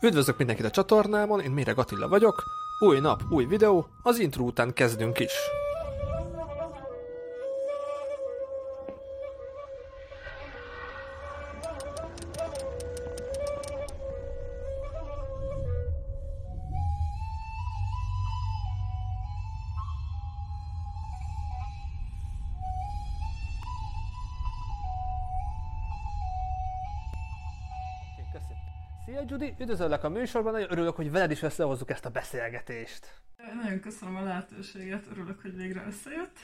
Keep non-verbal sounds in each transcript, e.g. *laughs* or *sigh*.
Üdvözlök mindenkit a csatornámon, én Méreg Attila vagyok. Új nap, új videó, az intro után kezdünk is. Szia Judy, üdvözöllek a műsorban, nagyon örülök, hogy veled is összehozzuk ezt a beszélgetést. Nagyon köszönöm a lehetőséget, örülök, hogy végre összejött.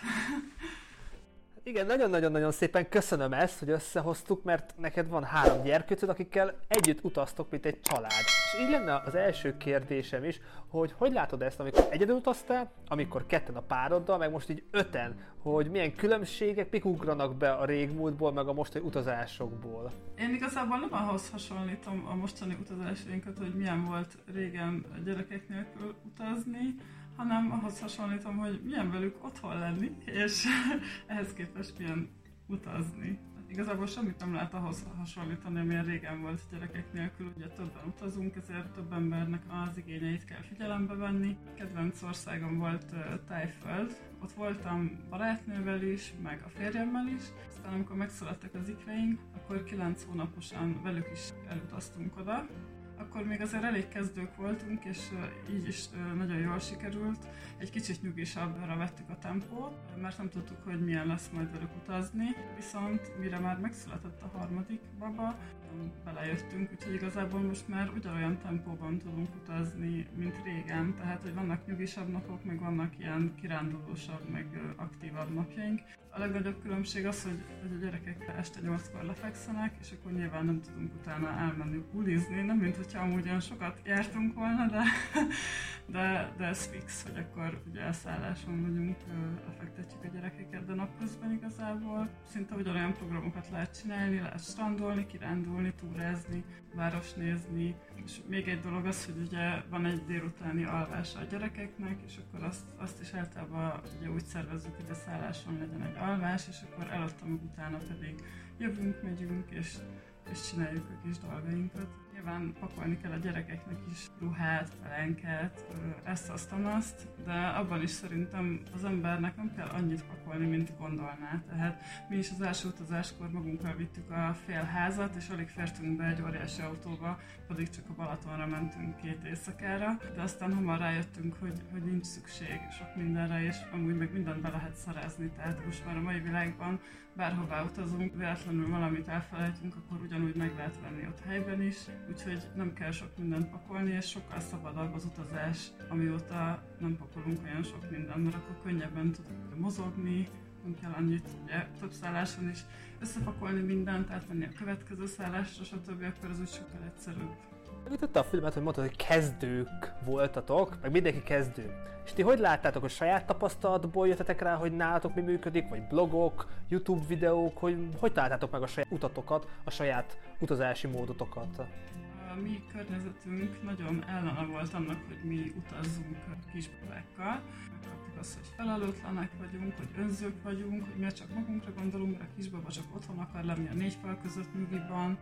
Igen, nagyon-nagyon-nagyon szépen köszönöm ezt, hogy összehoztuk, mert neked van három gyerkőcöd, akikkel együtt utaztok, mint egy család. És így lenne az első kérdésem is, hogy hogy látod ezt, amikor egyedül utaztál, amikor ketten a pároddal, meg most így öten, hogy milyen különbségek, mik ugranak be a régmúltból, meg a mostani utazásokból. Én igazából nem ahhoz hasonlítom a mostani utazásainkat, hogy milyen volt régen a gyerekek nélkül utazni, hanem ahhoz hasonlítom, hogy milyen velük otthon lenni, és *laughs* ehhez képest milyen utazni. Igazából semmit nem lehet ahhoz hasonlítani, amilyen régen volt gyerekek nélkül. Ugye többen utazunk, ezért több embernek az igényeit kell figyelembe venni. Kedvenc országom volt Tájföld. Ott voltam barátnővel is, meg a férjemmel is. Aztán amikor megszülettek az ikreink, akkor 9 hónaposan velük is elutaztunk oda akkor még azért elég kezdők voltunk, és így is nagyon jól sikerült. Egy kicsit nyugisabbra vettük a tempót, mert nem tudtuk, hogy milyen lesz majd velük utazni. Viszont mire már megszületett a harmadik baba, belejöttünk, úgyhogy igazából most már ugyanolyan tempóban tudunk utazni, mint régen. Tehát, hogy vannak nyugisabb napok, meg vannak ilyen kirándulósabb, meg aktívabb napjaink. A legnagyobb különbség az, hogy, hogy a gyerekek este 8-kor lefekszenek, és akkor nyilván nem tudunk utána elmenni bulizni, nem mint hogyha amúgy olyan sokat jártunk volna, de, de, de ez fix, hogy akkor ugye elszálláson vagyunk, lefektetjük a gyerekeket, de napközben igazából szinte ugyanolyan programokat lehet csinálni, lehet strandolni, kirándulni, túrázni, város nézni, és még egy dolog az, hogy ugye van egy délutáni alvása a gyerekeknek, és akkor azt, azt is általában ugye úgy szervezzük, hogy a szálláson legyen egy alvás, és akkor előtte meg utána pedig jövünk, megyünk, és, és csináljuk a kis dolgainkat. Nyilván pakolni kell a gyerekeknek is ruhát, pelenket, ezt, azt, azt, de abban is szerintem az embernek nem kell annyit pakolni, mint gondolná. Tehát mi is az első utazáskor magunkkal vittük a fél házat, és alig fértünk be egy óriási autóba, pedig csak a Balatonra mentünk két éjszakára, de aztán hamar rájöttünk, hogy, hogy nincs szükség sok mindenre, és amúgy meg mindent be lehet szerezni. Tehát most már a mai világban bárhová utazunk, véletlenül valamit elfelejtünk, akkor ugyanúgy meg lehet venni ott helyben is, úgyhogy nem kell sok mindent pakolni, és sokkal szabadabb az utazás, amióta nem pakolunk olyan sok mindent, mert akkor könnyebben tudunk mozogni, nem kell annyit, ugye több szálláson is összepakolni mindent, átvenni a következő szállásra, stb. akkor az úgy sokkal egyszerűbb. Megütötte a filmet, hogy mondtad, hogy kezdők voltatok, meg mindenki kezdő. És ti hogy láttátok, hogy saját tapasztalatból jöttetek rá, hogy nálatok mi működik, vagy blogok, YouTube videók, hogy hogy találtátok meg a saját utatokat, a saját utazási módotokat? A mi környezetünk nagyon ellene volt annak, hogy mi utazzunk kisbabákkal. Megkaptuk azt, hogy felelőtlenek vagyunk, hogy önzők vagyunk, hogy mi csak magunkra gondolunk, mert a kisbaba csak otthon akar lenni a négy fal között nyugiban,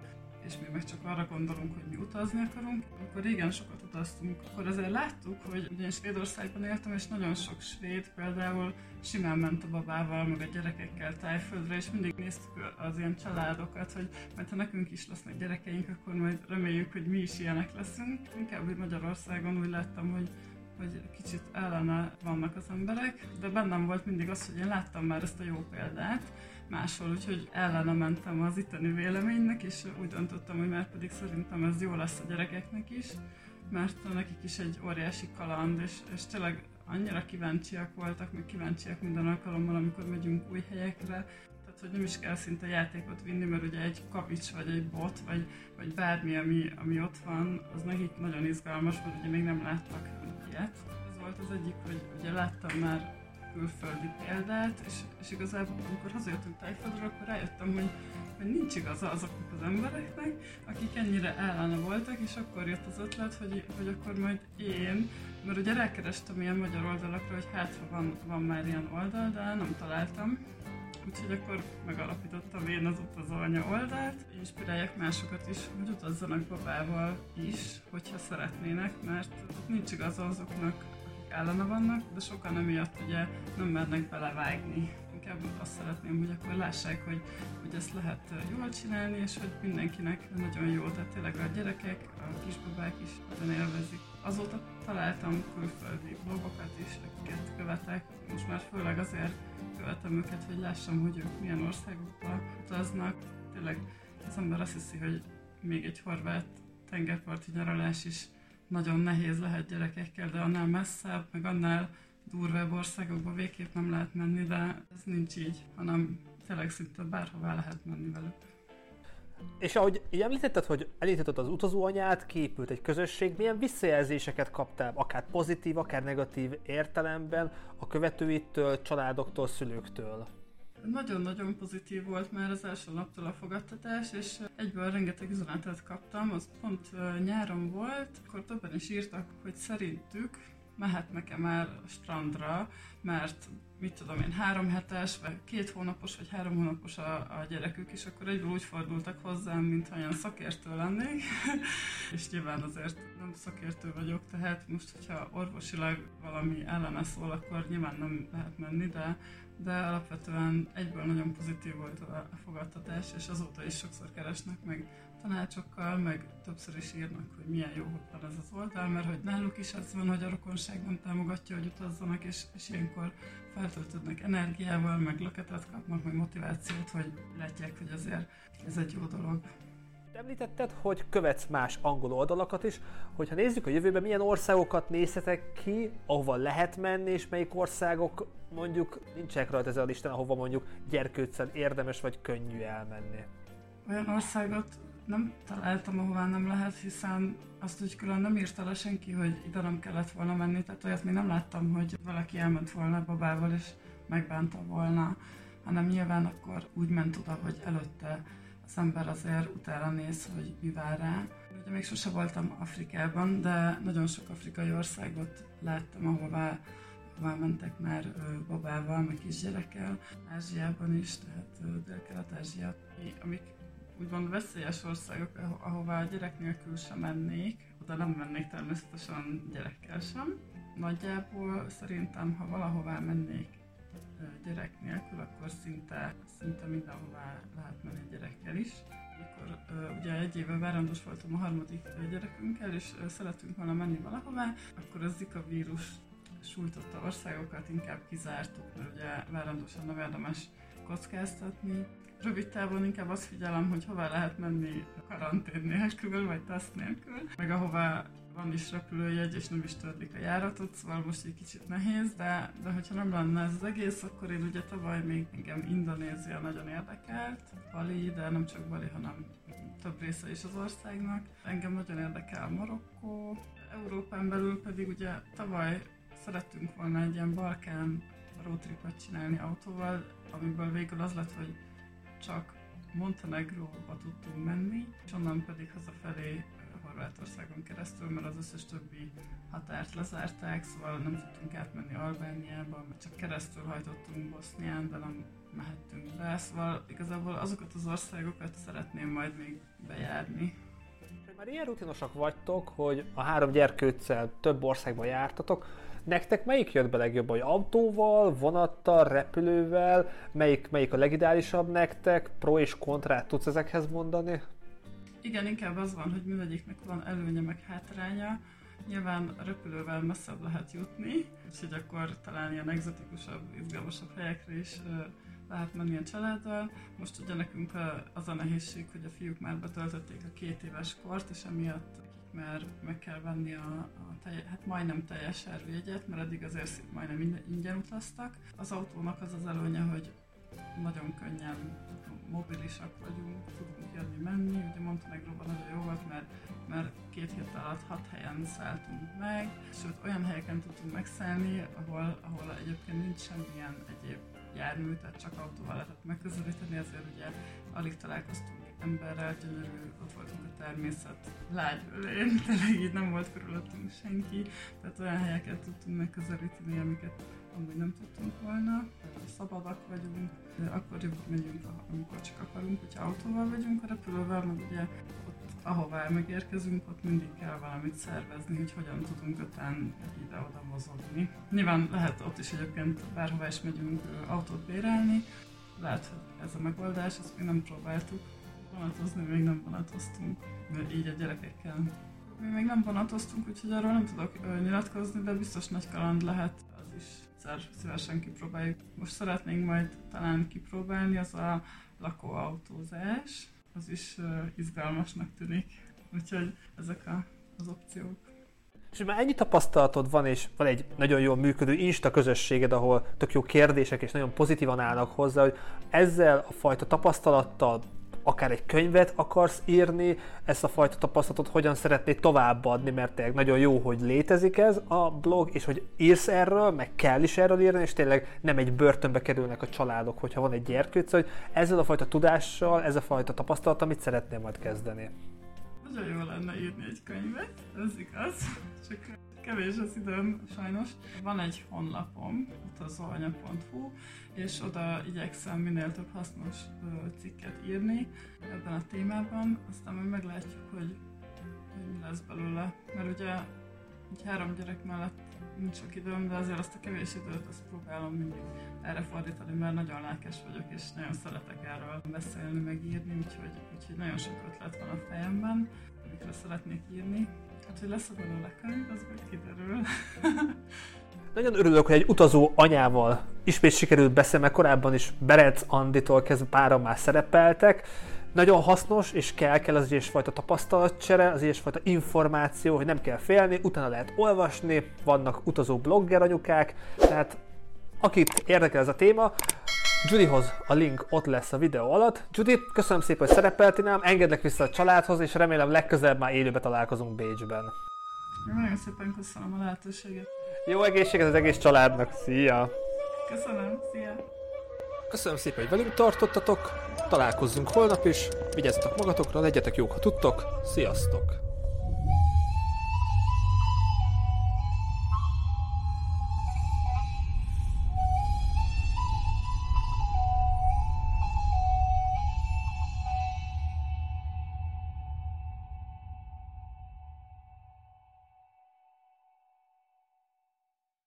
és mi meg csak arra gondolunk, hogy mi utazni akarunk. Amikor régen sokat utaztunk, akkor azért láttuk, hogy ugye Svédországban éltem, és nagyon sok svéd például simán ment a babával, meg a gyerekekkel tájföldre, és mindig néztük az ilyen családokat, hogy majd ha nekünk is lesznek gyerekeink, akkor majd reméljük, hogy mi is ilyenek leszünk. Inkább úgy Magyarországon úgy láttam, hogy hogy kicsit ellene vannak az emberek, de bennem volt mindig az, hogy én láttam már ezt a jó példát máshol, úgyhogy ellene mentem az itteni véleménynek, és úgy döntöttem, hogy már pedig szerintem ez jó lesz a gyerekeknek is, mert nekik is egy óriási kaland, és, és tényleg annyira kíváncsiak voltak, meg kíváncsiak minden alkalommal, amikor megyünk új helyekre, tehát hogy nem is kell szinte játékot vinni, mert ugye egy kavics, vagy egy bot, vagy, vagy bármi, ami, ami ott van, az nekik nagyon izgalmas, mert ugye még nem láttak ilyet. Ez volt az egyik, hogy ugye láttam már külföldi példát, és, és igazából amikor hazajöttünk Tájföldről, akkor rájöttem, hogy, hogy nincs igaza azoknak az embereknek, akik ennyire ellene voltak, és akkor jött az ötlet, hogy, hogy akkor majd én, mert ugye rákerestem ilyen magyar oldalakra, hogy hát van, van már ilyen oldal, de nem találtam, úgyhogy akkor megalapítottam én az utazóanya oldalt, inspirálják másokat is, hogy utazzanak babával is, hogyha szeretnének, mert nincs igaz azoknak, ellene vannak, de sokan emiatt ugye nem mernek belevágni inkább azt szeretném, hogy akkor lássák, hogy, hogy ezt lehet jól csinálni, és hogy mindenkinek nagyon jó, tehát tényleg a gyerekek, a kisbabák is nagyon élvezik. Azóta találtam külföldi blogokat is, akiket követek, most már főleg azért követem őket, hogy lássam, hogy ők milyen országokba utaznak. Tényleg az ember azt hiszi, hogy még egy horvát tengerparti nyaralás is nagyon nehéz lehet gyerekekkel, de annál messzebb, meg annál durvább országokba végképp nem lehet menni, de ez nincs így, hanem tényleg szinte bárhová lehet menni velük. És ahogy így említetted, hogy elindítottad az utazóanyát, képült egy közösség, milyen visszajelzéseket kaptál, akár pozitív, akár negatív értelemben a követőittől, családoktól, szülőktől? Nagyon-nagyon pozitív volt már az első naptól a fogadtatás, és egyből rengeteg üzenetet kaptam, az pont nyáron volt, akkor többen is írtak, hogy szerintük mehetnek-e már a strandra, mert mit tudom én, három hetes, vagy két hónapos, vagy három hónapos a, a gyerekük, és akkor egyből úgy fordultak hozzám, mintha olyan szakértő lennék, *laughs* és nyilván azért nem szakértő vagyok, tehát most, hogyha orvosilag valami ellene szól, akkor nyilván nem lehet menni, de, de alapvetően egyből nagyon pozitív volt a, fogadtatás, és azóta is sokszor keresnek meg tanácsokkal, meg többször is írnak, hogy milyen jó, hogy van ez az oldal, mert hogy náluk is ez van, hogy a rokonság nem támogatja, hogy utazzanak, és, és ilyenkor feltöltődnek energiával, meg löketet kapnak, meg motivációt, hogy látják, hogy azért ez egy jó dolog. Említetted, hogy követsz más angol oldalakat is, hogyha nézzük a jövőben, milyen országokat nézhetek ki, ahova lehet menni, és melyik országok mondjuk nincsenek rajta ezen a listán, ahova mondjuk gyerkőccel érdemes vagy könnyű elmenni. Olyan országot nem találtam, ahová nem lehet, hiszen azt úgy külön nem írta le senki, hogy ide nem kellett volna menni, tehát olyat még nem láttam, hogy valaki elment volna babával és megbánta volna, hanem nyilván akkor úgy ment oda, hogy előtte az ember azért utána néz, hogy mi vár rá. Ugye még sose voltam Afrikában, de nagyon sok afrikai országot láttam, ahová, ahová mentek már babával, meg kisgyerekkel. Ázsiában is, tehát Dél-Kelet-Ázsia, amik úgymond veszélyes országok, ahová a gyerek nélkül sem mennék, oda nem mennék természetesen gyerekkel sem. Nagyjából szerintem, ha valahová mennék gyerek nélkül, akkor szinte, szinte mindenhová lehet menni gyerekkel is. Amikor ugye egy éve várandós voltam a harmadik gyerekünkkel, és szeretünk volna menni valahová, akkor a Zika vírus sújtotta országokat inkább kizártuk, mert ugye várandósan nem érdemes kockáztatni. Rövid távon inkább azt figyelem, hogy hova lehet menni karantén nélkül, vagy teszt nélkül, meg ahová van is repülőjegy, és nem is törlik a járatot, szóval most egy kicsit nehéz, de, de hogyha nem lenne ez az egész, akkor én ugye tavaly még engem Indonézia nagyon érdekelt, Bali, de nem csak Bali, hanem több része is az országnak. Engem nagyon érdekel Marokkó, Európán belül pedig ugye tavaly szerettünk volna egy ilyen Balkán roadtripet csinálni autóval, amiből végül az lett, hogy csak Montenegróba tudtunk menni, és onnan pedig hazafelé Horvátországon keresztül, mert az összes többi határt lezárták, szóval nem tudtunk átmenni Albániába, mert csak keresztül hajtottunk Bosznián, de nem mehettünk be, szóval igazából azokat az országokat szeretném majd még bejárni. Már ilyen rutinosak vagytok, hogy a három gyerkőccel több országba jártatok, Nektek melyik jött be legjobb, hogy autóval, vonattal, repülővel, melyik, melyik a legideálisabb nektek, pro és kontrát tudsz ezekhez mondani? Igen, inkább az van, hogy mindegyiknek van előnye meg hátránya. Nyilván repülővel messzebb lehet jutni, úgyhogy akkor talán ilyen egzotikusabb, izgalmasabb helyekre is lehet menni a családdal. Most ugye nekünk az a nehézség, hogy a fiúk már betöltötték a két éves kort, és emiatt mert meg kell venni a, a telje, hát majdnem teljes árvégyet, mert eddig azért majdnem ingyen utaztak. Az autónak az az előnye, hogy nagyon könnyen mobilisak vagyunk, tudunk jönni-menni. Ugye Montenegróban nagyon jó volt, mert, mert két hét alatt hat helyen szálltunk meg, sőt olyan helyeken tudtunk megszállni, ahol, ahol egyébként nincs semmilyen egyéb jármű, tehát csak autóval lehetett megközelíteni, ezért ugye alig találkoztunk emberrel, gyönyörű, ott voltunk a természet lágyölén, tényleg így nem volt körülöttünk senki, tehát olyan helyeket tudtunk megközelíteni, amiket amúgy nem tudtunk volna. Szabadak vagyunk, akkor megyünk, amikor csak akarunk, hogyha autóval vagyunk a repülővel, meg ugye ott, ahová megérkezünk, ott mindig kell valamit szervezni, hogy hogyan tudunk után ide-oda mozogni. Nyilván lehet ott is egyébként bárhova is megyünk autót bérelni, lehet, hogy ez a megoldás, ezt még nem próbáltuk. Vonatozni még nem vonatoztunk, így a gyerekekkel. Mi még nem vonatoztunk, úgyhogy arról nem tudok nyilatkozni, de biztos nagy kaland lehet az is egyszer szívesen kipróbáljuk. Most szeretnénk majd talán kipróbálni, az a lakóautózás, az is izgalmasnak tűnik. Úgyhogy ezek a, az opciók. És már ennyi tapasztalatod van, és van egy nagyon jól működő Insta közösséged, ahol tök jó kérdések és nagyon pozitívan állnak hozzá, hogy ezzel a fajta tapasztalattal akár egy könyvet akarsz írni, ezt a fajta tapasztalatot hogyan szeretnéd továbbadni, mert tényleg nagyon jó, hogy létezik ez a blog, és hogy írsz erről, meg kell is erről írni, és tényleg nem egy börtönbe kerülnek a családok, hogyha van egy gyerkőc, hogy ezzel a fajta tudással, ez a fajta tapasztalat, amit szeretnél majd kezdeni. Nagyon jó lenne írni egy könyvet, ez igaz, *laughs* csak kevés az időm sajnos. Van egy honlapom, utazóanya.hu, és oda igyekszem minél több hasznos cikket írni ebben a témában, aztán majd meglátjuk, hogy mi lesz belőle. Mert ugye egy három gyerek mellett nincs sok időm, de azért azt a kevés időt azt próbálom mindig erre fordítani, mert nagyon lelkes vagyok, és nagyon szeretek erről beszélni, meg írni, úgyhogy, úgyhogy nagyon sok ötlet van a fejemben, amikre szeretnék írni. Hát, hogy lesz belőle könyv, az majd kiderül. *laughs* Nagyon örülök, hogy egy utazó anyával ismét sikerült beszélni, mert korábban is Berec Anditól kezdve páran már szerepeltek. Nagyon hasznos, és kell, kell az ilyesfajta tapasztalatcsere, az ilyesfajta információ, hogy nem kell félni, utána lehet olvasni, vannak utazó blogger anyukák, tehát akit érdekel ez a téma, Judyhoz a link ott lesz a videó alatt. Judy, köszönöm szépen, hogy szerepeltél nám, engedlek vissza a családhoz, és remélem legközelebb már élőbe találkozunk Bécsben. Nagyon szépen köszönöm a lehetőséget. Jó egészséget az egész családnak. Szia! Köszönöm, szia! Köszönöm szépen, hogy velünk tartottatok. Találkozzunk holnap is. Vigyázzatok magatokra, legyetek jók, ha tudtok. Sziasztok!